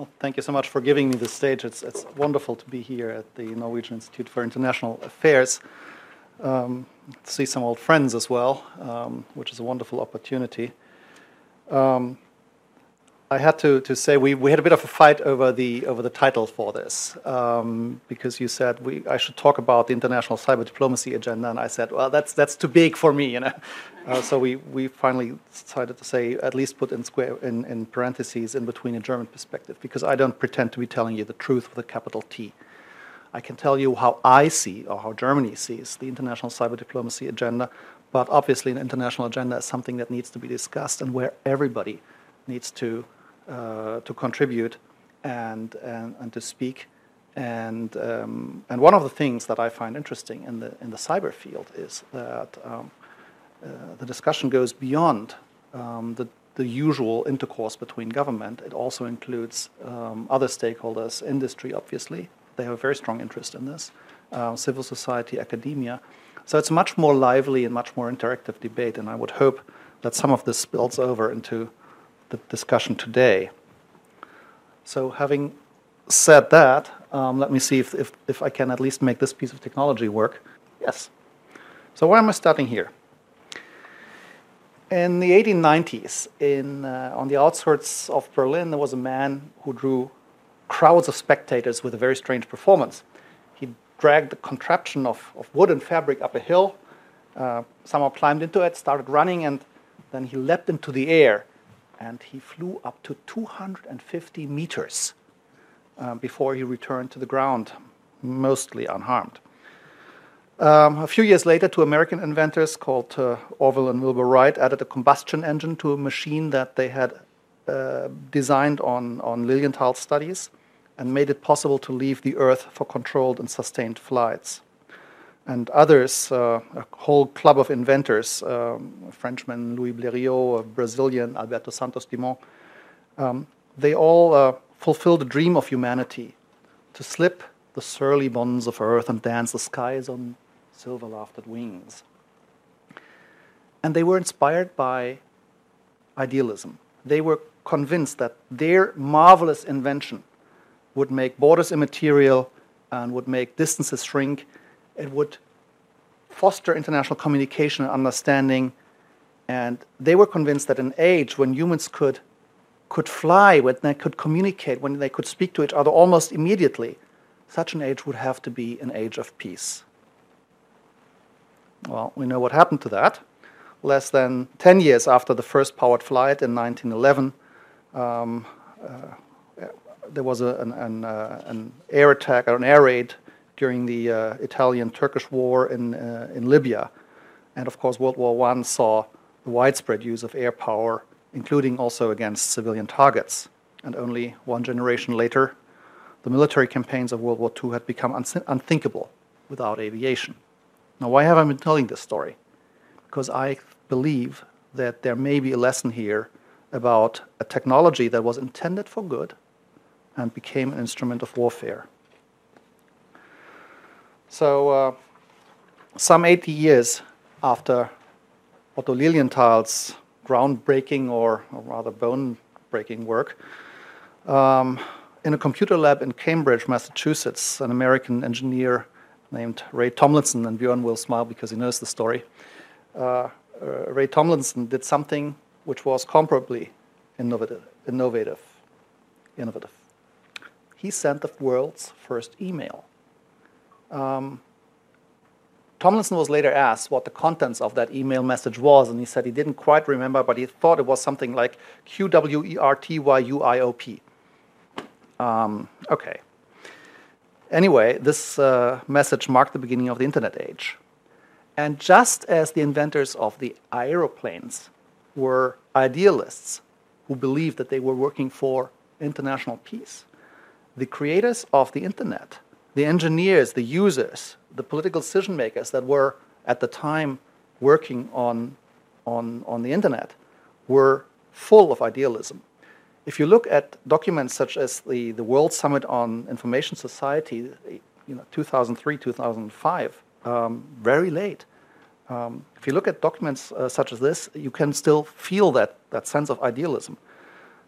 Well, thank you so much for giving me the stage. It's, it's wonderful to be here at the Norwegian Institute for International Affairs. Um, see some old friends as well, um, which is a wonderful opportunity. Um, I had to, to say we, we had a bit of a fight over the over the title for this um, because you said we I should talk about the international cyber diplomacy agenda and I said well that's that's too big for me you know uh, so we, we finally decided to say at least put in square in, in parentheses in between a German perspective because I don't pretend to be telling you the truth with a capital T. I can tell you how I see or how Germany sees the international cyber diplomacy agenda, but obviously an international agenda is something that needs to be discussed and where everybody needs to uh, to contribute and, and, and to speak. And, um, and one of the things that I find interesting in the, in the cyber field is that um, uh, the discussion goes beyond um, the, the usual intercourse between government. It also includes um, other stakeholders, industry, obviously. They have a very strong interest in this, uh, civil society, academia. So it's a much more lively and much more interactive debate, and I would hope that some of this spills over into the discussion today. So, having said that, um, let me see if, if, if, I can at least make this piece of technology work. Yes. So, why am I starting here? In the 1890s, in, uh, on the outskirts of Berlin, there was a man who drew crowds of spectators with a very strange performance. He dragged a contraption of, of wood and fabric up a hill, uh, somehow climbed into it, started running, and then he leapt into the air and he flew up to 250 meters uh, before he returned to the ground, mostly unharmed. Um, a few years later, two American inventors called uh, Orville and Wilbur Wright added a combustion engine to a machine that they had uh, designed on, on Lilienthal studies and made it possible to leave the Earth for controlled and sustained flights and others, uh, a whole club of inventors, um, Frenchman Louis Blériot, a Brazilian Alberto Santos Dumont, um, they all uh, the dream of humanity to slip the surly bonds of earth and dance the skies on silver lofted wings. And they were inspired by idealism. They were convinced that their marvelous invention would make borders immaterial and would make distances shrink it would foster international communication and understanding. And they were convinced that an age when humans could, could fly, when they could communicate, when they could speak to each other almost immediately, such an age would have to be an age of peace. Well, we know what happened to that. Less than 10 years after the first powered flight in 1911, um, uh, there was a, an, an, uh, an, air attack or an air raid during the uh, Italian-Turkish War in, uh, in Libya. And of course, World War I saw the widespread use of air power, including also against civilian targets. And only one generation later, the military campaigns of World War II had become unthinkable without aviation. Now, why have I been telling this story? Because I believe that there may be a lesson here about a technology that was intended for good and became an instrument of warfare. So, uh, some 80 years after Otto Lilienthal's groundbreaking or, or rather bone breaking work, um, in a computer lab in Cambridge, Massachusetts, an American engineer named Ray Tomlinson, and Björn will smile because he knows the story. Uh, uh, Ray Tomlinson did something which was comparably innovative, innovative, innovative. He sent the world's first email. Um, Tomlinson was later asked what the contents of that email message was, and he said he didn't quite remember, but he thought it was something like Q W E R T Y U I O P. Um, okay. Anyway, this uh, message marked the beginning of the internet age. And just as the inventors of the aeroplanes were idealists who believed that they were working for international peace, the creators of the internet the engineers, the users, the political decision makers that were at the time working on, on, on the internet were full of idealism. If you look at documents such as the, the World Summit on Information Society, you know, 2003, 2005, um, very late. Um, if you look at documents uh, such as this, you can still feel that, that sense of idealism.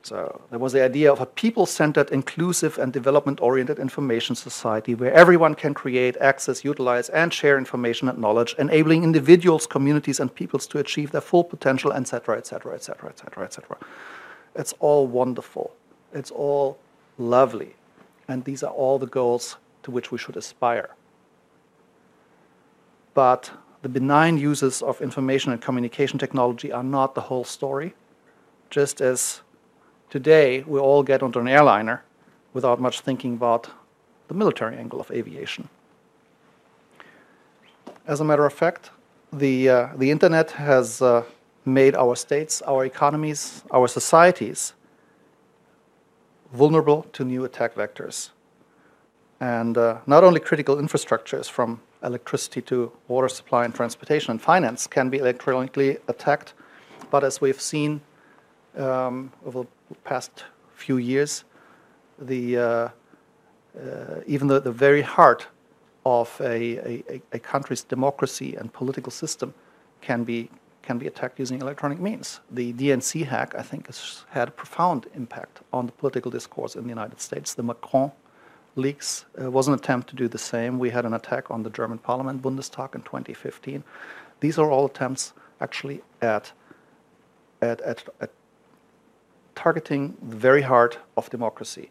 So there was the idea of a people-centered, inclusive, and development-oriented information society where everyone can create, access, utilize, and share information and knowledge, enabling individuals, communities, and peoples to achieve their full potential, etc., etc., etc., etc., etc. It's all wonderful. It's all lovely, and these are all the goals to which we should aspire. But the benign uses of information and communication technology are not the whole story, just as Today, we all get onto an airliner without much thinking about the military angle of aviation. As a matter of fact, the, uh, the internet has uh, made our states, our economies, our societies vulnerable to new attack vectors. And uh, not only critical infrastructures from electricity to water supply and transportation and finance can be electronically attacked, but as we've seen um, over past few years, the, uh, uh, even the, the very heart of a, a, a, country's democracy and political system can be, can be attacked using electronic means. The DNC hack, I think, has had a profound impact on the political discourse in the United States. The Macron leaks uh, was an attempt to do the same. We had an attack on the German parliament, Bundestag, in 2015. These are all attempts actually at, at, at, at targeting the very heart of democracy.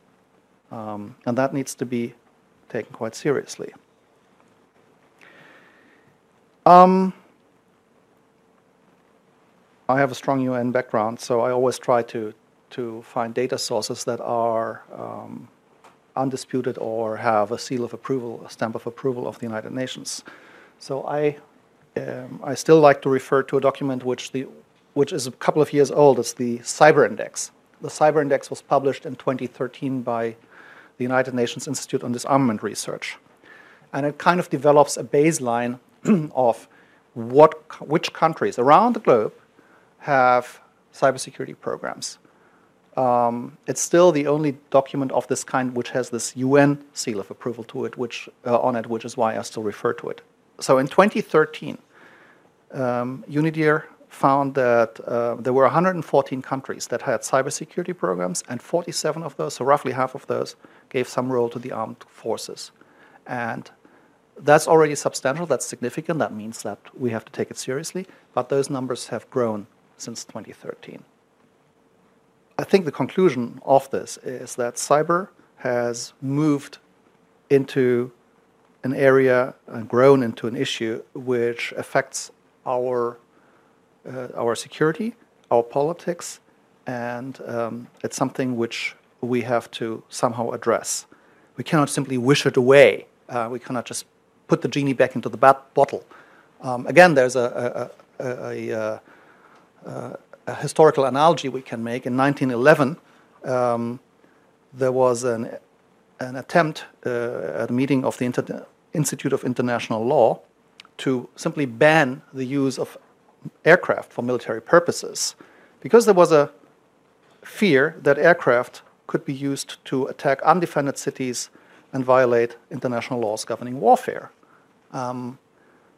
Um, and that needs to be taken quite seriously. Um, I have a strong UN background, so I always try to, to find data sources that are um, undisputed or have a seal of approval, a stamp of approval of the United Nations. So I, um, I still like to refer to a document which the which is a couple of years old. It's the Cyber Index. The Cyber Index was published in 2013 by the United Nations Institute on Disarmament Research. And it kind of develops a baseline of what, which countries around the globe have cybersecurity programs. Um, it's still the only document of this kind which has this UN seal of approval to it, which uh, on it, which is why I still refer to it. So in 2013, um, UNIDIR found that uh, there were 114 countries that had cybersecurity programs, and 47 of those, so roughly half of those, gave some role to the armed forces. And that's already substantial, that's significant, that means that we have to take it seriously, but those numbers have grown since 2013. I think the conclusion of this is that cyber has moved into an area and grown into an issue which affects our our security, our politics, and um, it's something which we have to somehow address. We cannot simply wish it away. Uh, we cannot just put the genie back into the bat- bottle. Um, again, there's a, a, a, a, historical analogy we can make. In 1911, um, there was an, an attempt uh, at a meeting of the Inter- Institute of International Law to simply ban the use of aircraft for military purposes because there was a fear that aircraft could be used to attack undefended cities and violate international laws governing warfare. Um,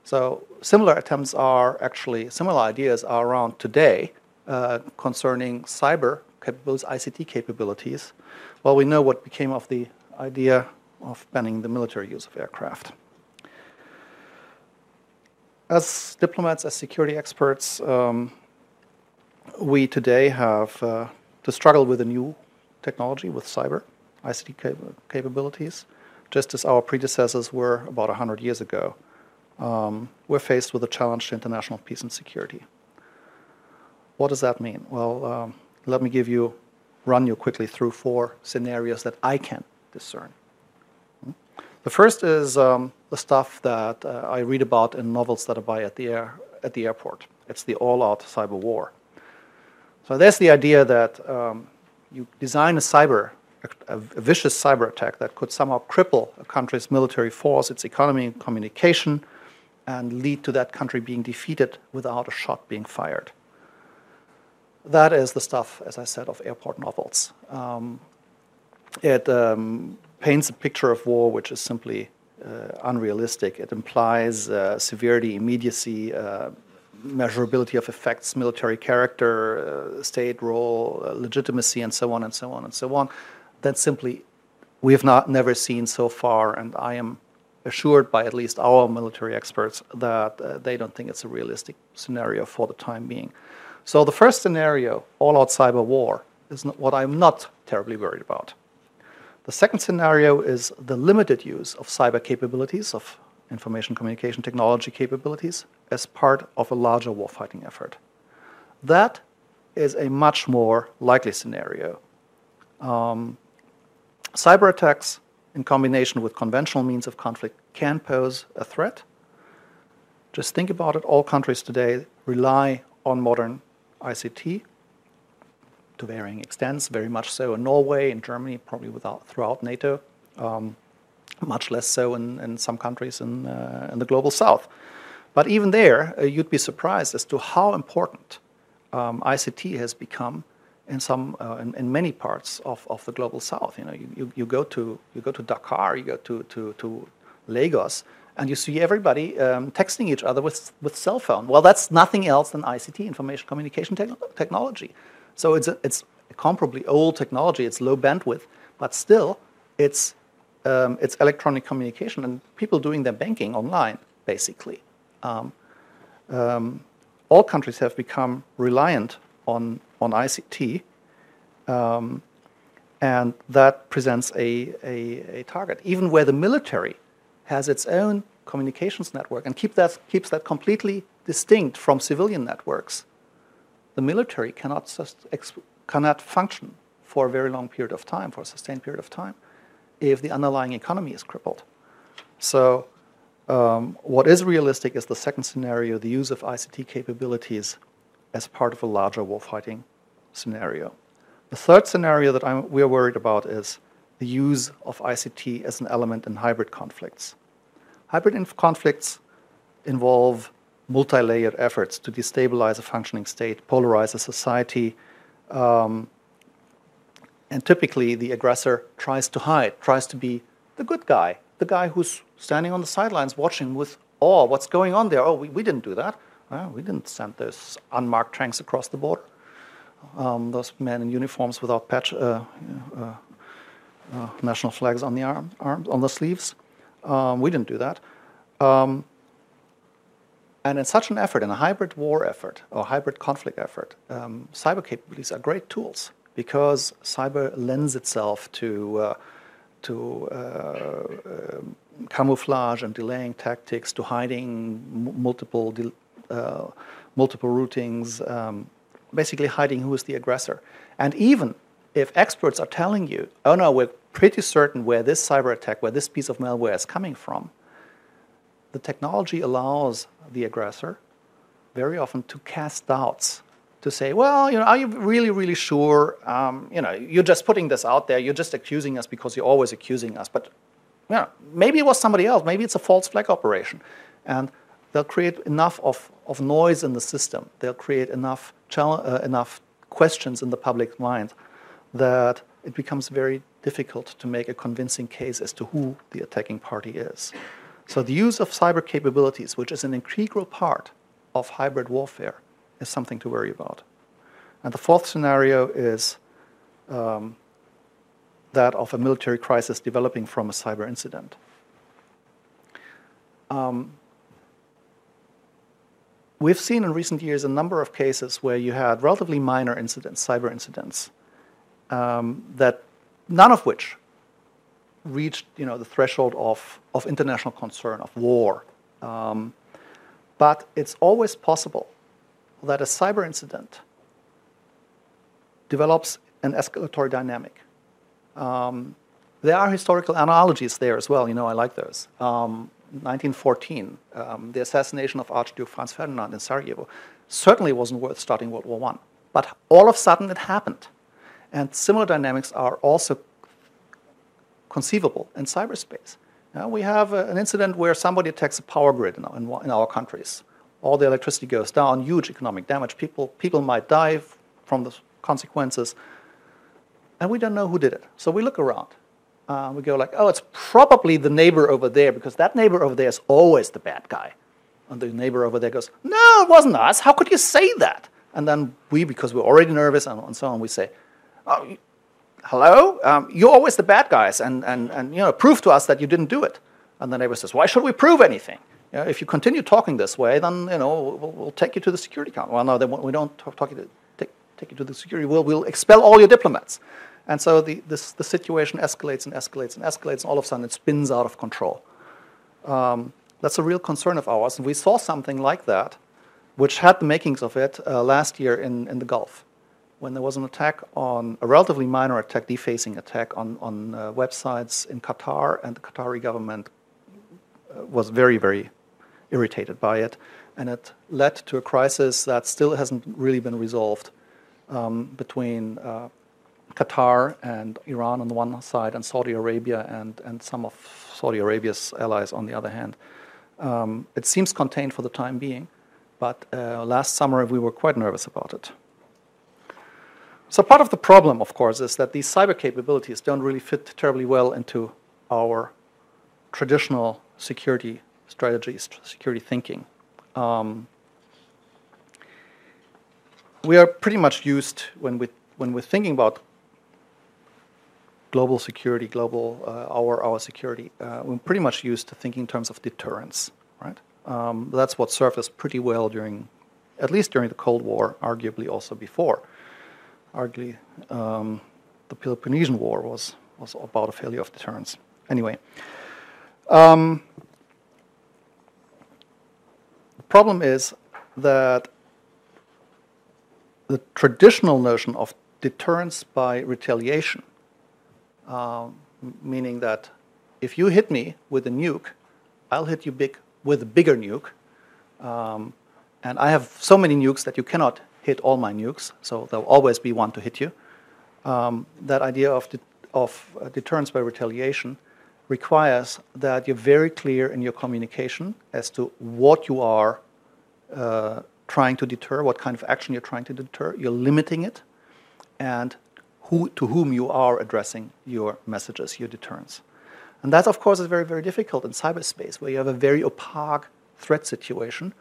so similar attempts are actually similar ideas are around today uh, concerning cyber capabilities, ICT capabilities. Well, we know what became of the idea of banning the military use of aircraft as diplomats, as security experts, um, we today have uh, to struggle with a new technology, with cyber, ICT cap- capabilities, just as our predecessors were about 100 years ago. Um, we're faced with a challenge to international peace and security. What does that mean? Well, um, let me give you, run you quickly through four scenarios that I can discern. The first is um, the stuff that uh, I read about in novels that I buy at the, air, at the airport. It's the all out cyber war. So there's the idea that um, you design a cyber, a, a, vicious cyber attack that could somehow cripple a country's military force, its economy, and communication, and lead to that country being defeated without a shot being fired. That is the stuff, as I said, of airport novels. Um, it um, paints a picture of war which is simply uh, unrealistic. It implies uh, severity, immediacy, uh, measurability of effects, military character, uh, state role, uh, legitimacy, and so on and so on and so on, That simply we have not never seen so far, and I am assured by at least our military experts that uh, they don't think it's a realistic scenario for the time being. So the first scenario, all-out cyber war, is what I'm not terribly worried about. The second scenario is the limited use of cyber capabilities, of information communication technology capabilities, as part of a larger warfighting effort. That is a much more likely scenario. Um, cyber attacks, in combination with conventional means of conflict, can pose a threat. Just think about it all countries today rely on modern ICT to varying extents, very much so in Norway, in Germany, probably without, throughout NATO, um, much less so in, in some countries in, uh, in the global south. But even there, uh, you'd be surprised as to how important um, ICT has become in some uh, in, in, many parts of, of the global south. You know, you, you, you, go to you go to Dakar, you go to, to, to Lagos, and you see everybody um, texting each other with with cell phone. Well, that's nothing else than ICT, information communication te- technology. So it's a, it's a comparably old technology. It's low bandwidth, but still, it's um, it's electronic communication and people doing their banking online, basically. Um, um, all countries have become reliant on on ICT, um, and that presents a, a, a target. Even where the military has its own communications network and keep that, keeps that completely distinct from civilian networks, the military cannot, cannot function for a very long period of time, for a sustained period of time, if the underlying economy is crippled. So, um, what is realistic is the second scenario the use of ICT capabilities as part of a larger warfighting scenario. The third scenario that I'm, we're worried about is the use of ICT as an element in hybrid conflicts. Hybrid conflicts involve multi layered efforts to destabilize a functioning state, polarize a society, um, and typically the aggressor tries to hide, tries to be the good guy, the guy who's standing on the sidelines watching with awe what's going on there. Oh, we, we didn't do that. Well, we didn't send those unmarked tanks across the border. Um, those men in uniforms without patch, uh, uh, uh, national flags on the arm, arms, on the sleeves. Um, we didn't do that. Um, and in such an effort, in a hybrid war effort or hybrid conflict effort, um, cyber capabilities are great tools because cyber lends itself to uh, to uh, uh, camouflage and delaying tactics, to hiding multiple uh, multiple routings, um, basically hiding who is the aggressor. And even if experts are telling you, oh no, we're pretty certain where this cyber attack, where this piece of malware is coming from, the technology allows the aggressor very often to cast doubts to say, well, you know, are you really, really sure? Um, you know, you're just putting this out there. You're just accusing us because you're always accusing us. But, you know, maybe it was somebody else. Maybe it's a false flag operation. And they'll create enough of, of noise in the system. They'll create enough, uh, enough questions in the public mind that it becomes very difficult to make a convincing case as to who the attacking party is. So the use of cyber capabilities, which is an integral part of hybrid warfare, is something to worry about. And the fourth scenario is um, that of a military crisis developing from a cyber incident. Um, we've seen in recent years a number of cases where you had relatively minor incidents, cyber incidents, um, that none of which reached you know, the threshold of, of international concern, of war. Um, but it's always possible that a cyber incident develops an escalatory dynamic. Um, there are historical analogies there as well. You know, I like those. Um, 1914, um, the assassination of Archduke Franz Ferdinand in Sarajevo, certainly wasn't worth starting World War I. But all of a sudden it happened. And similar dynamics are also conceivable in cyberspace. Now, we have a, an incident where somebody attacks a power grid in, in, in, our countries. All the electricity goes down, huge economic damage. People, people might die from the consequences. And we don't know who did it. So we look around. Uh, we go like, oh, it's probably the neighbor over there because that neighbor over there is always the bad guy. And the neighbor over there goes, No, it wasn't us. How could you say that? And then we, because we're already nervous and, and so on, we say, oh, Hello? Um, you're always the bad guys, and, and, and you know, prove to us that you didn't do it. And the neighbor says, Why should we prove anything? You know, if you continue talking this way, then you know, we'll, we'll take you to the security council. Well, no, we don't talk, talk to, take, take you to the security. We'll, we'll expel all your diplomats. And so the, this, the situation escalates and escalates and escalates, and all of a sudden it spins out of control. Um, that's a real concern of ours. And we saw something like that, which had the makings of it uh, last year in, in the Gulf, when there was an attack on a relatively minor attack, defacing attack on, on uh, websites in Qatar, and the Qatari government uh, was very, very irritated by it. And it led to a crisis that still hasn't really been resolved um, between uh, Qatar and Iran on the one side, and Saudi Arabia and, and some of Saudi Arabia's allies on the other hand. Um, it seems contained for the time being, but uh, last summer we were quite nervous about it. So, part of the problem, of course, is that these cyber capabilities don't really fit terribly well into our traditional security strategies, security thinking. Um, we are pretty much used when we when we're thinking about global security, global uh, our our security, uh, we're pretty much used to thinking in terms of deterrence, right? Um, that's what us pretty well during, at least during the Cold War, arguably also before. Arguably, um, the Peloponnesian War was was about a failure of deterrence. Anyway, um, the problem is that the traditional notion of deterrence by retaliation um, meaning that if you hit me with a nuke, I'll hit you big with a bigger nuke. Um, and I have so many nukes that you cannot hit all my nukes, so there'll always be one to hit you. Um, that idea of, de- of uh, deterrence by retaliation requires that you're very clear in your communication as to what you are uh, trying to deter, what kind of action you're trying to deter. You're limiting it, and who, to whom you are addressing your messages, your deterrence. And that, of course, is very, very difficult in cyberspace, where you have a very opaque threat situation,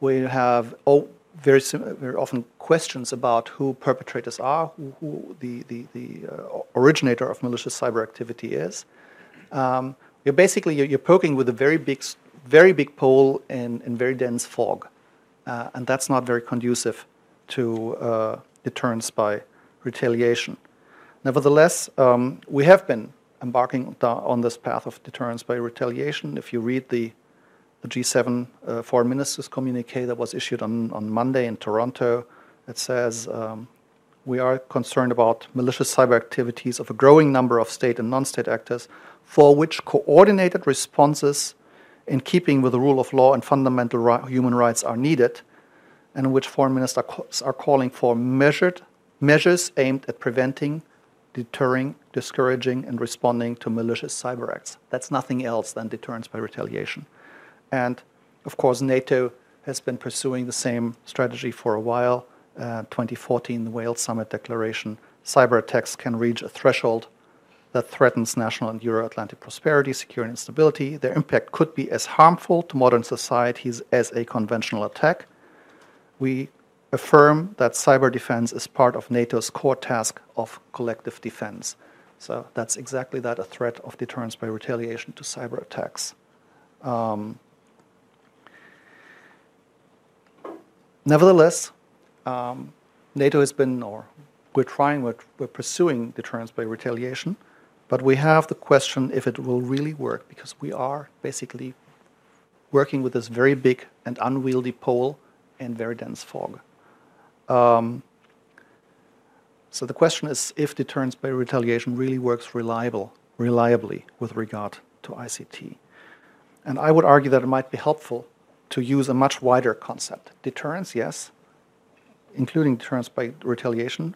where you have oh, very, very often questions about who perpetrators are, who, who the, the, the uh, originator of malicious cyber activity is. Um, you're basically you're, you're, poking with a very big, very big pole in, in very dense fog, uh, and that's not very conducive to uh, deterrence by retaliation. Nevertheless, um, we have been embarking on this path of deterrence by retaliation. If you read the, the G7 uh, foreign ministers communique that was issued on, on Monday in Toronto, it says um, we are concerned about malicious cyber activities of a growing number of state and non state actors for which coordinated responses in keeping with the rule of law and fundamental ri- human rights are needed, and which foreign ministers are calling for measured measures aimed at preventing, deterring, discouraging, and responding to malicious cyber acts. That's nothing else than deterrence by retaliation. And of course, NATO has been pursuing the same strategy for a while. Uh, 2014, the Wales Summit Declaration cyber attacks can reach a threshold that threatens national and Euro Atlantic prosperity, security, and stability. Their impact could be as harmful to modern societies as a conventional attack. We affirm that cyber defense is part of NATO's core task of collective defense. So that's exactly that a threat of deterrence by retaliation to cyber attacks. Um, nevertheless, um, NATO has been, or we're trying, we're, we're pursuing deterrence by retaliation, but we have the question if it will really work because we are basically working with this very big and unwieldy pole and very dense fog. Um, so the question is if deterrence by retaliation really works reliable, reliably with regard to ICT. And I would argue that it might be helpful to use a much wider concept. Deterrence, yes, including deterrence by retaliation,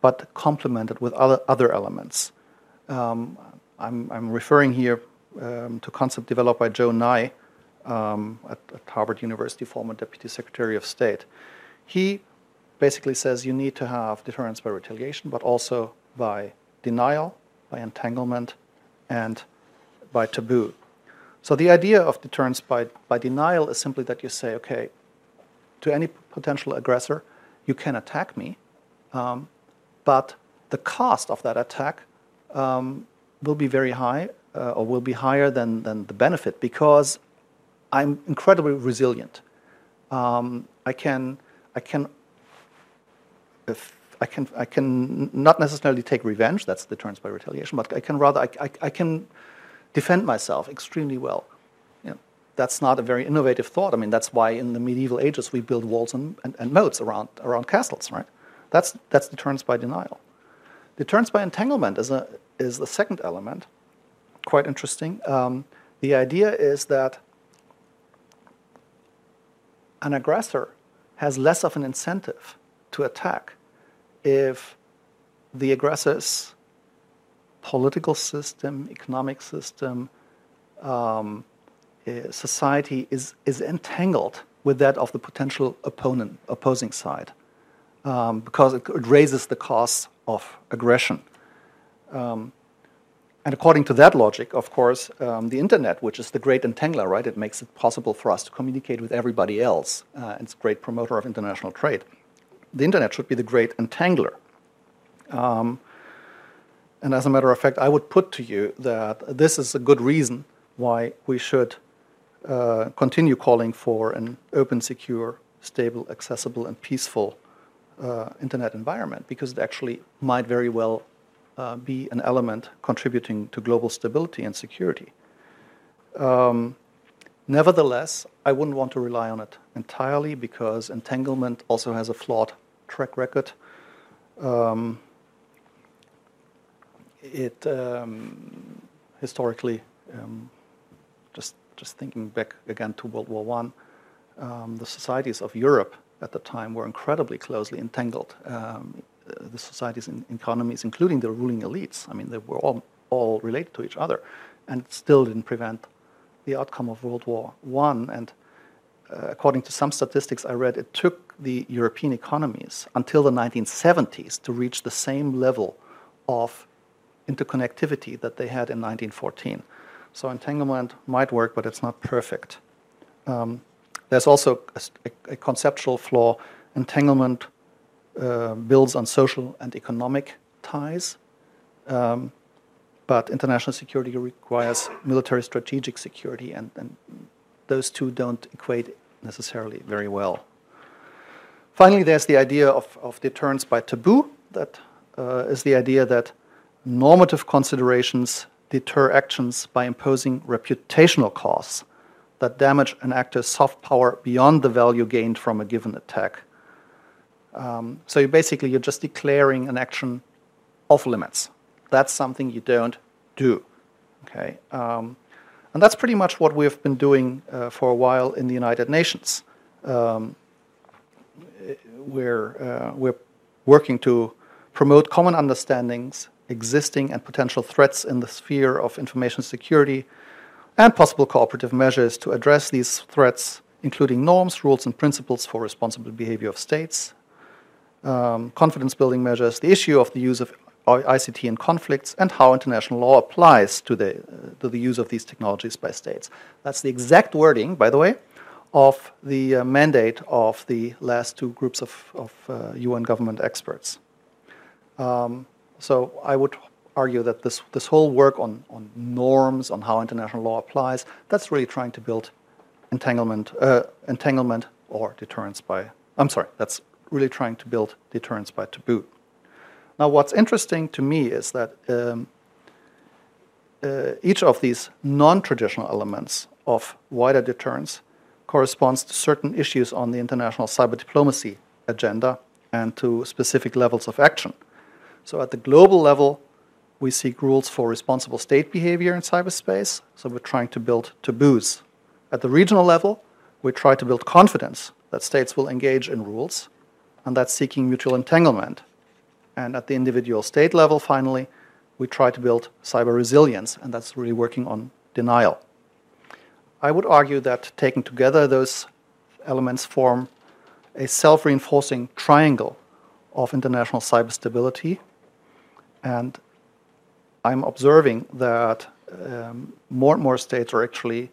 but complemented with other, other elements. Um, I'm, I'm, referring here um, to concept developed by Joe Nye um, at, at Harvard University, former Deputy Secretary of State. He basically says you need to have deterrence by retaliation, but also by denial, by entanglement, and by taboo. So the idea of deterrence by, by denial is simply that you say, okay, to any potential aggressor, you can attack me, um, but the cost of that attack um, will be very high uh, or will be higher than, than the benefit because I'm incredibly resilient. Um, I can, I can, if I can, I can not necessarily take revenge. That's deterrence by retaliation, but I can rather, I, I, I can defend myself extremely well. You know, that's not a very innovative thought. I mean, that's why in the medieval ages we built walls and, and, and moats around around castles, right? That's that's deterrence by denial. Deterrence by entanglement is a is the second element. Quite interesting. Um, the idea is that an aggressor has less of an incentive to attack if the aggressor's political system, economic system, um, eh, society is, is entangled with that of the potential opponent, opposing side, um, because it, it, raises the costs of aggression. Um, and according to that logic, of course, um, the internet, which is the great entangler, right, it makes it possible for us to communicate with everybody else. Uh, it's a great promoter of international trade. The internet should be the great entangler. Um, and as a matter of fact, I would put to you that this is a good reason why we should uh, continue calling for an open, secure, stable, accessible, and peaceful uh, internet environment because it actually might very well uh, be an element contributing to global stability and security. Um, nevertheless, I wouldn't want to rely on it entirely because entanglement also has a flawed track record. Um, it um, historically, um, just just thinking back again to World War One, um, the societies of Europe at the time were incredibly closely entangled. Um, the societies and economies, including the ruling elites. I mean, they were all, all related to each other, and it still didn't prevent the outcome of World War One. And uh, according to some statistics I read, it took the European economies until the 1970s to reach the same level of interconnectivity that they had in 1914. So entanglement might work, but it's not perfect. Um, there's also a, a, conceptual flaw. Entanglement uh, builds on social and economic ties. Um, but international security requires military strategic security, and, and, those two don't equate necessarily very well. Finally, there's the idea of, of deterrence by taboo. That uh, is the idea that normative considerations deter actions by imposing reputational costs that damage an actor's soft power beyond the value gained from a given attack. Um, so you basically you're just declaring an action off limits. That's something you don't do. Okay, um, and that's pretty much what we've been doing uh, for a while in the United Nations. Um, we're uh, we're working to promote common understandings, existing and potential threats in the sphere of information security, and possible cooperative measures to address these threats, including norms, rules, and principles for responsible behavior of states, um, confidence building measures, the issue of the use of ICT in conflicts, and how international law applies to the, uh, to the use of these technologies by states. That's the exact wording, by the way, of the uh, mandate of the last two groups of, of uh, UN government experts. Um, so I would argue that this, this whole work on, on norms, on how international law applies, that's really trying to build entanglement, uh, entanglement or deterrence by, I'm sorry, that's really trying to build deterrence by taboo. Now, what's interesting to me is that um, uh, each of these non traditional elements of wider deterrence corresponds to certain issues on the international cyber diplomacy agenda and to specific levels of action. So, at the global level, we seek rules for responsible state behavior in cyberspace. So, we're trying to build taboos. At the regional level, we try to build confidence that states will engage in rules and that's seeking mutual entanglement. And at the individual state level, finally, we try to build cyber resilience, and that's really working on denial. I would argue that taken together, those elements form a self reinforcing triangle of international cyber stability. And I'm observing that um, more and more states are actually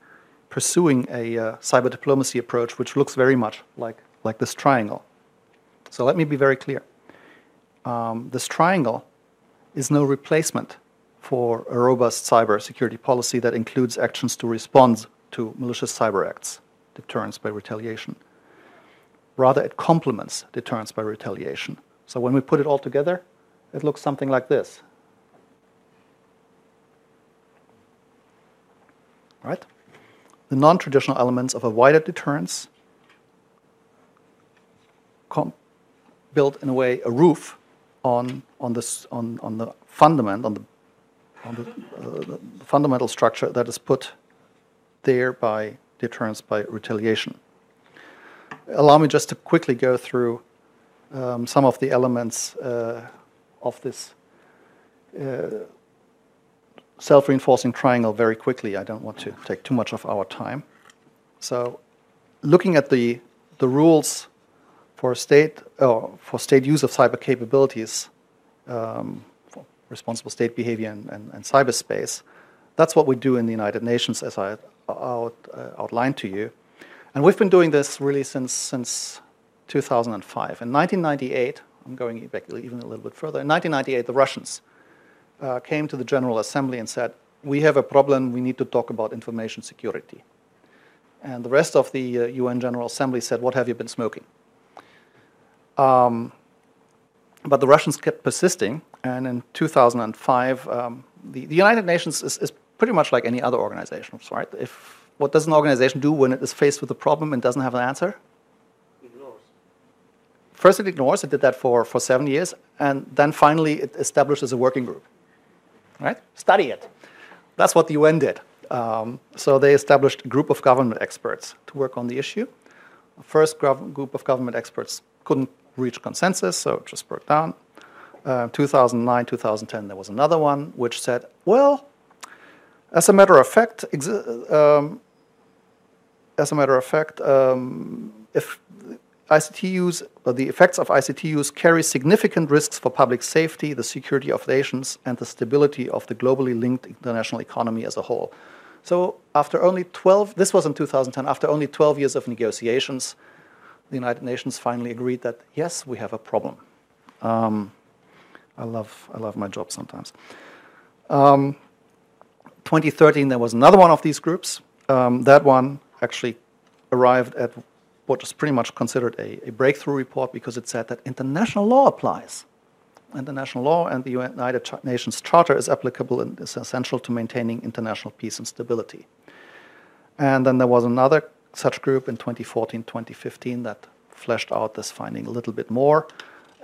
pursuing a uh, cyber diplomacy approach which looks very much like, like this triangle. So let me be very clear. Um, this triangle is no replacement for a robust cyber security policy that includes actions to respond to malicious cyber acts, deterrence by retaliation. Rather, it complements deterrence by retaliation. So when we put it all together, it looks something like this. Right? The non traditional elements of a wider deterrence built in a way, a roof on, on, this, on, on the fundament, on the on the, uh, the, fundamental structure that is put there by deterrence by retaliation. Allow me just to quickly go through um, some of the elements uh, of this uh, self reinforcing triangle very quickly. I don't want to take too much of our time. So, looking at the, the rules for state, uh, for state use of cyber capabilities, um, responsible state behavior and, and, and, cyberspace. That's what we do in the United Nations, as I out, uh, outlined to you. And we've been doing this really since, since 2005. In 1998, I'm going back even a little bit further, in 1998, the Russians uh, came to the General Assembly and said, We have a problem, we need to talk about information security. And the rest of the uh, UN General Assembly said, What have you been smoking? Um, but the Russians kept persisting, and in 2005, um, the, the, United Nations is, is, pretty much like any other organization, right? If what does an organization do when it is faced with a problem and doesn't have an answer? First, it ignores. It did that for, for seven years, and then finally, it establishes a working group. Right? Study it. That's what the UN did. Um, so they established a group of government experts to work on the issue. The first group of government experts couldn't reach consensus, so it just broke down. Uh, 2009, 2010, there was another one which said, well, as a matter of fact, um, as a matter of fact, um, if ICT use, the effects of ICT use carry significant risks for public safety, the security of nations, and the stability of the globally linked international economy as a whole. So, after only 12, this was in 2010, after only 12 years of negotiations, the United Nations finally agreed that yes, we have a problem. Um, I love I love my job sometimes. Um, 2013, there was another one of these groups. Um, that one actually arrived at what is pretty much considered a, a, breakthrough report because it said that international law applies. International law and the United Nations Charter is applicable and is essential to maintaining international peace and stability. And then there was another such group in 2014, 2015 that fleshed out this finding a little bit more.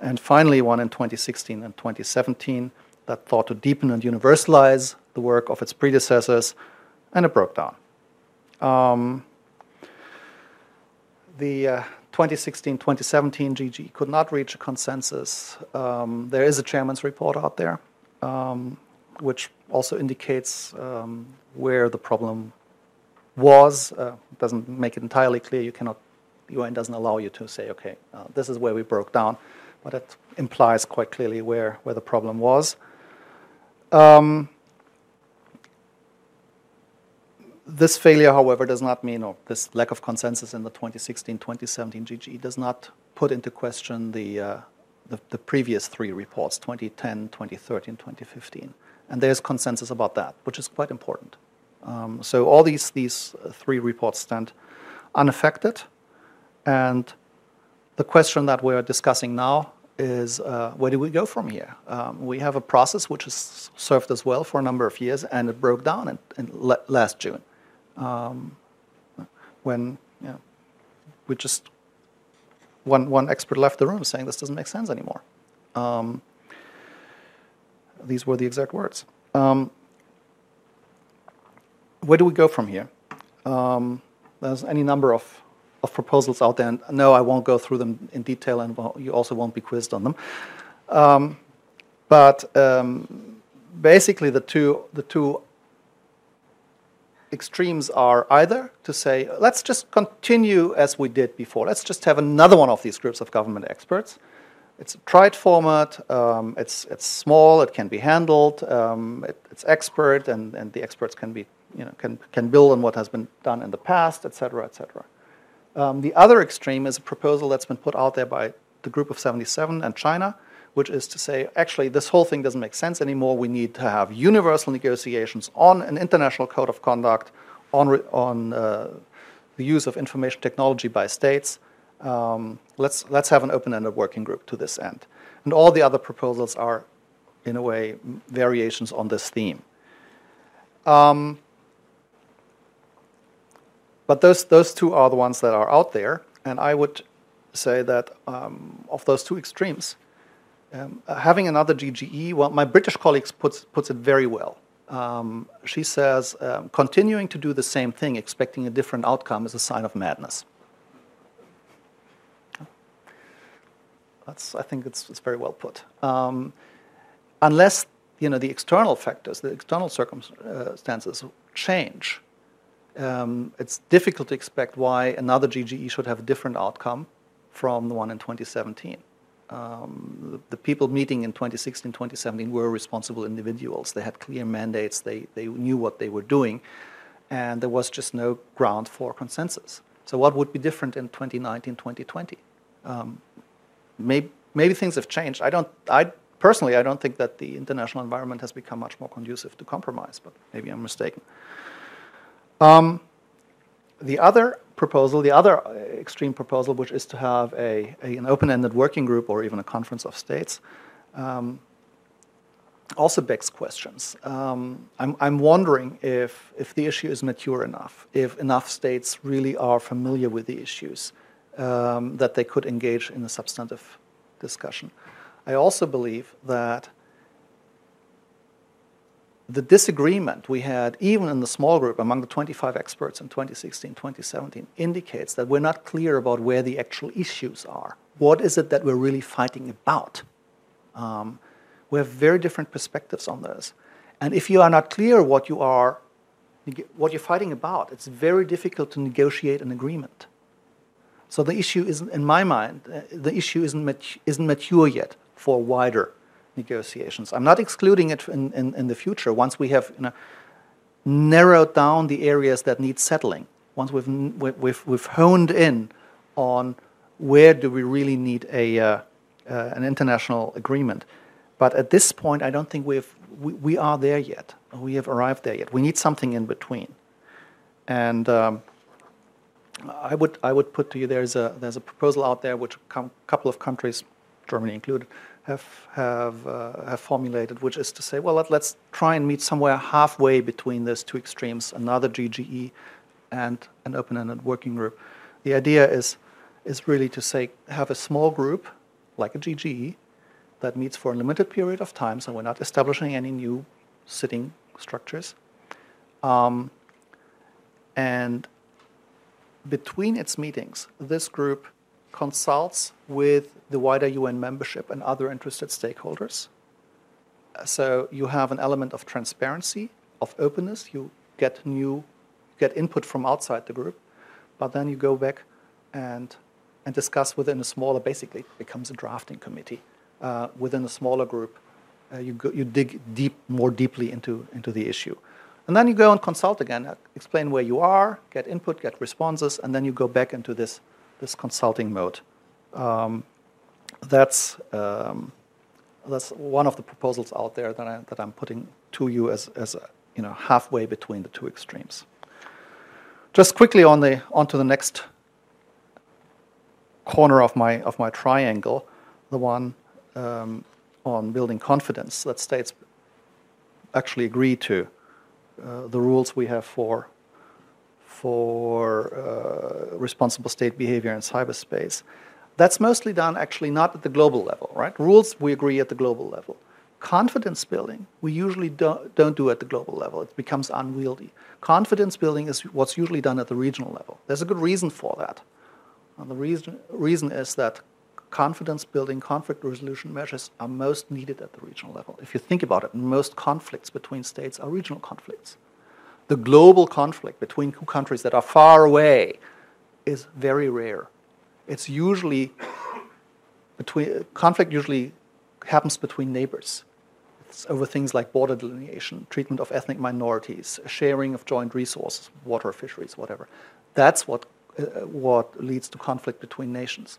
And finally, one in 2016 and 2017 that thought to deepen and universalize the work of its predecessors, and it broke down. Um, the uh, 2016 2017 GG could not reach a consensus. Um, there is a chairman's report out there, um, which also indicates um, where the problem was. Uh, doesn't make it entirely clear. You cannot, the UN doesn't allow you to say, okay, uh, this is where we broke down, but it implies quite clearly where, where the problem was. Um, this failure, however, does not mean, or this lack of consensus in the 2016-2017 GG does not put into question the, uh, the, the, previous three reports, 2010, 2013, 2015. And there's consensus about that, which is quite important. Um, so all these, these three reports stand unaffected. And the question that we're discussing now is uh, where do we go from here? Um, we have a process which has served us well for a number of years, and it broke down in, in last June um, when you know, we just one one expert left the room saying this doesn't make sense anymore. Um, these were the exact words. Um, where do we go from here? Um, there's any number of, of proposals out there, and no, I won't go through them in detail, and you also won't be quizzed on them. Um, but um, basically, the two the two extremes are either to say, let's just continue as we did before. Let's just have another one of these groups of government experts. It's a tried format, um, it's, it's small, it can be handled, um, it, it's expert, and, and the experts can be you know, can, can build on what has been done in the past, et cetera, et cetera. Um, the other extreme is a proposal that's been put out there by the Group of 77 and China, which is to say, actually, this whole thing doesn't make sense anymore. We need to have universal negotiations on an international code of conduct, on, on uh, the use of information technology by states. Um, let's, let's have an open ended working group to this end. And all the other proposals are, in a way, variations on this theme. Um, but those, those two are the ones that are out there. And I would say that um, of those two extremes, um, having another GGE, well, my British colleagues puts, puts it very well. Um, she says, um, continuing to do the same thing, expecting a different outcome, is a sign of madness. That's, I think it's, it's very well put. Um, unless you know, the external factors, the external circumstances change, um, it's difficult to expect why another GGE should have a different outcome from the one in 2017. Um, the, the, people meeting in 2016, 2017 were responsible individuals. They had clear mandates, they, they knew what they were doing, and there was just no ground for consensus. So, what would be different in 2019, 2020? Um, maybe, maybe things have changed. I don't, I personally, I don't think that the international environment has become much more conducive to compromise, but maybe I'm mistaken. Um, the other proposal, the other extreme proposal, which is to have a, a an open-ended working group or even a conference of states, um, also begs questions. Um, I'm, I'm wondering if, if the issue is mature enough, if enough states really are familiar with the issues, um, that they could engage in a substantive discussion. I also believe that the disagreement we had, even in the small group among the 25 experts in 2016, 2017, indicates that we're not clear about where the actual issues are. What is it that we're really fighting about? Um, we have very different perspectives on this. And if you are not clear what you are, what you're fighting about, it's very difficult to negotiate an agreement. So the issue isn't, in my mind, uh, the issue isn't, isn't mature yet for wider negotiations. I'm not excluding it in, in, in the future once we have you know, narrowed down the areas that need settling, once we've, we've, we've honed in on where do we really need a, uh, uh, an international agreement. But at this point, I don't think we've, we, we are there yet. We have arrived there yet. We need something in between. And um, I, would, I would put to you there's a, there's a proposal out there which a couple of countries, Germany included, have have uh, have formulated, which is to say, well, let, us try and meet somewhere halfway between those two extremes, another GGE and an open-ended working group. The idea is is really to say have a small group like a GGE that meets for a limited period of time, so we're not establishing any new sitting structures. Um, and between its meetings, this group consults with the wider UN membership and other interested stakeholders. So you have an element of transparency, of openness. You get new, get input from outside the group, but then you go back and and discuss within a smaller. Basically, it becomes a drafting committee uh, within a smaller group. Uh, you go, you dig deep, more deeply into into the issue, and then you go and consult again, uh, explain where you are, get input, get responses, and then you go back into this this consulting mode. Um, that's um, that's one of the proposals out there that, I, that I'm putting to you as, as a, you know halfway between the two extremes. Just quickly on the onto the next corner of my of my triangle, the one um, on building confidence that states actually agree to uh, the rules we have for for uh, responsible state behavior in cyberspace. That's mostly done actually not at the global level, right? Rules we agree at the global level. Confidence building we usually don't, don't do at the global level. It becomes unwieldy. Confidence building is what's usually done at the regional level. There's a good reason for that. And the reason, reason is that confidence building conflict resolution measures are most needed at the regional level. If you think about it, most conflicts between states are regional conflicts the global conflict between two countries that are far away is very rare. It's usually between conflict usually happens between neighbors. It's over things like border delineation, treatment of ethnic minorities, sharing of joint resources, water, fisheries, whatever. That's what, uh, what leads to conflict between nations.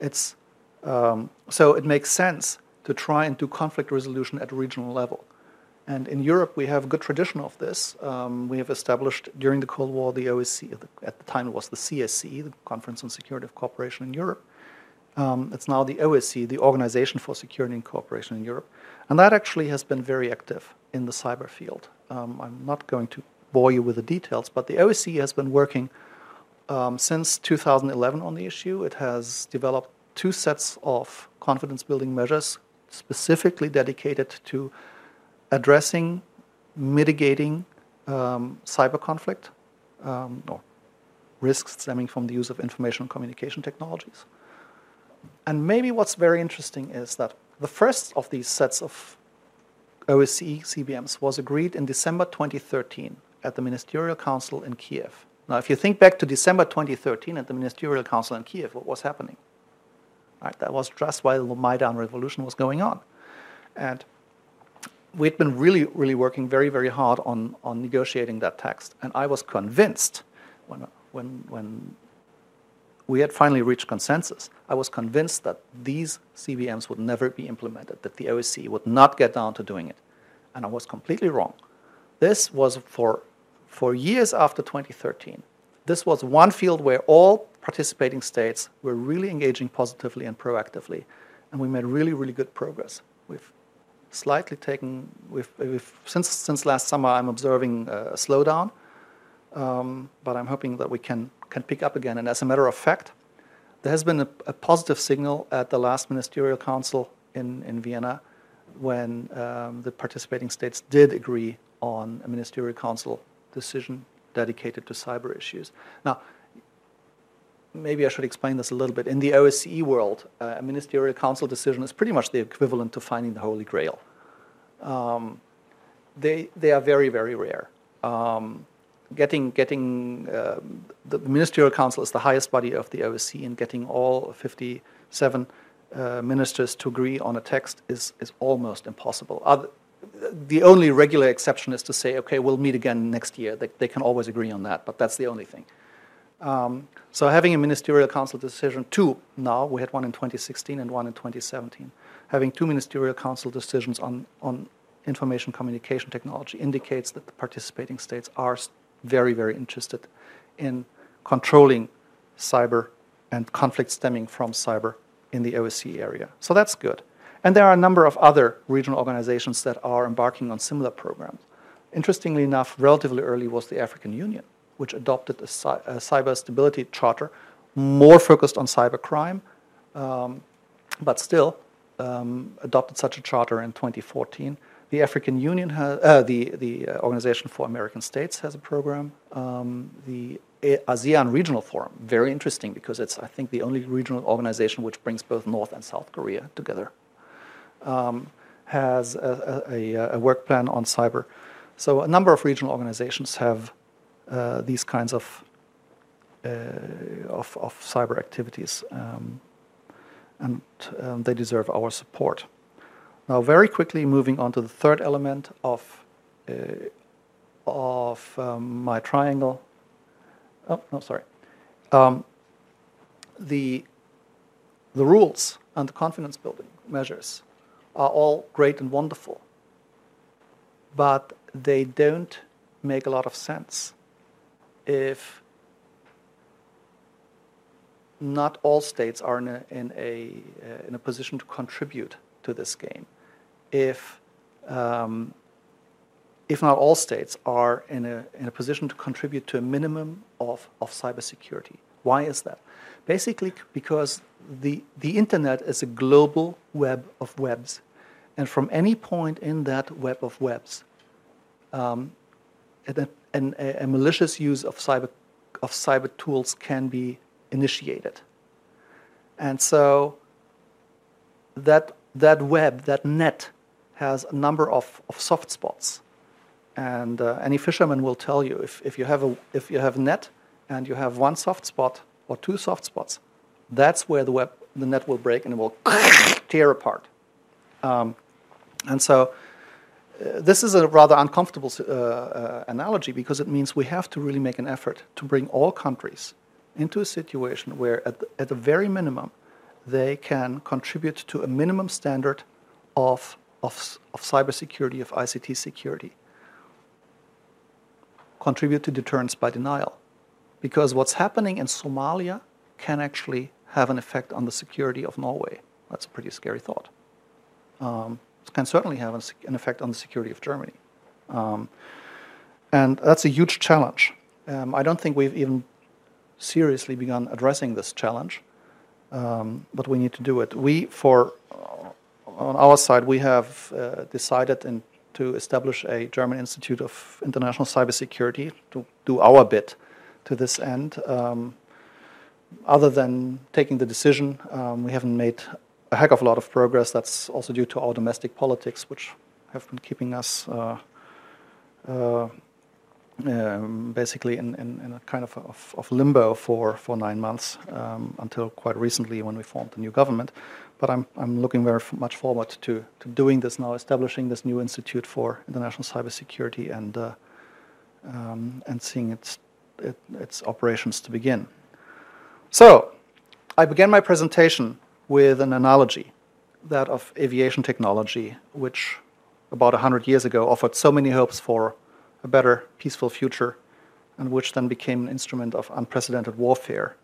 It's, um, so it makes sense to try and do conflict resolution at a regional level. And in Europe, we have a good tradition of this. Um, we have established during the Cold War the OSCE, at the time it was the CSCE, the Conference on Security of Cooperation in Europe. Um, it's now the OSCE, the Organization for Security and Cooperation in Europe. And that actually has been very active in the cyber field. Um, I'm not going to bore you with the details, but the OSCE has been working um, since 2011 on the issue. It has developed two sets of confidence building measures specifically dedicated to addressing, mitigating um, cyber conflict um, or risks stemming from the use of information and communication technologies. And maybe what's very interesting is that the first of these sets of OSCE CBMs was agreed in December 2013 at the Ministerial Council in Kiev. Now, if you think back to December 2013 at the Ministerial Council in Kiev, what was happening? Right, that was just while the Maidan revolution was going on. And we'd been really, really working very, very hard on, on negotiating that text. And I was convinced when, when, when we had finally reached consensus, I was convinced that these CBMs would never be implemented, that the OSCE would not get down to doing it. And I was completely wrong. This was for, for years after 2013. This was one field where all participating states were really engaging positively and proactively. And we made really, really good progress. We've slightly taken, we've, we've since, since last summer, I'm observing a slowdown. Um, but I'm hoping that we can can pick up again. And as a matter of fact, there has been a, a positive signal at the last ministerial council in, in Vienna when um, the participating states did agree on a ministerial council decision dedicated to cyber issues. Now, maybe I should explain this a little bit. In the OSCE world, uh, a ministerial council decision is pretty much the equivalent to finding the Holy Grail. Um, they, they are very, very rare. Um, getting getting uh, the ministerial council is the highest body of the OSCE, and getting all 57 uh, ministers to agree on a text is is almost impossible. Other, the only regular exception is to say, okay, we'll meet again next year. They, they can always agree on that, but that's the only thing. Um, so having a ministerial council decision, two now, we had one in 2016 and one in 2017. Having two ministerial council decisions on, on information communication technology indicates that the participating states are very, very interested in controlling cyber and conflict stemming from cyber in the OSCE area. So that's good. And there are a number of other regional organizations that are embarking on similar programs. Interestingly enough, relatively early was the African Union, which adopted a, a cyber stability charter more focused on cybercrime, um, but still um, adopted such a charter in 2014 the African Union has, uh, the, the uh, Organization for American States has a program. Um, the ASEAN Regional Forum, very interesting because it's, I think, the only regional organization which brings both North and South Korea together, um, has a, a, a, work plan on cyber. So a number of regional organizations have uh, these kinds of, uh, of, of, cyber activities, um, and um, they deserve our support. Now, very quickly moving on to the third element of, uh, of um, my triangle. Oh, no, sorry. Um, the, the rules and the confidence building measures are all great and wonderful, but they don't make a lot of sense if not all states are in a, in a, uh, in a position to contribute to this game if, um, if not all states are in a, in a position to contribute to a minimum of, of cybersecurity. Why is that? Basically, because the, the internet is a global web of webs. And from any point in that web of webs, um, an, a malicious use of cyber, of cyber tools can be initiated. And so that, that web, that net, has a number of, of soft spots. And uh, any fisherman will tell you if, if, you have a, if you have a net and you have one soft spot or two soft spots, that's where the, web, the net will break and it will tear apart. Um, And so uh, this is a rather uncomfortable uh, uh, analogy because it means we have to really make an effort to bring all countries into a situation where, at the, at the very minimum, they can contribute to a minimum standard of, of, of cybersecurity, of ICT security. Contribute to deterrence by denial. Because what's happening in Somalia can actually have an effect on the security of Norway. That's a pretty scary thought. Um, it can certainly have an effect on the security of Germany. Um, and that's a huge challenge. Um, I don't think we've even seriously begun addressing this challenge, um, but we need to do it. We, for uh, on our side, we have uh, decided in, to establish a German Institute of International Cybersecurity to do our bit to this end. Um, other than taking the decision, um, we haven't made a heck of a lot of progress. That's also due to our domestic politics, which have been keeping us uh, uh, um, basically in, in, in, a kind of, of, of, limbo for, for nine months um, until quite recently when we formed the new government. But I'm, I'm looking very much forward to, to doing this now, establishing this new Institute for International Cybersecurity and, uh, um, and seeing its, it, its operations to begin. So, I began my presentation with an analogy, that of aviation technology, which about 100 years ago offered so many hopes for a better, peaceful future, and which then became an instrument of unprecedented warfare.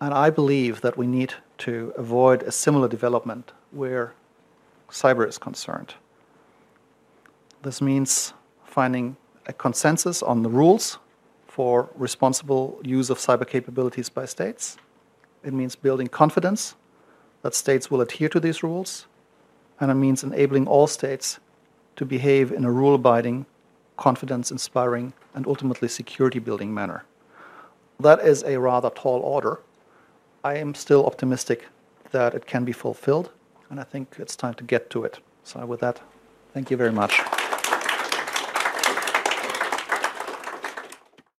And I believe that we need to avoid a similar development where cyber is concerned. This means finding a consensus on the rules for responsible use of cyber capabilities by states. It means building confidence that states will adhere to these rules, and it means enabling all states to behave in a rule abiding, confidence inspiring, and ultimately security building manner. That is a rather tall order. I am still optimistic that it can be fulfilled, and I think it's time to get to it. So, with that, thank you very much.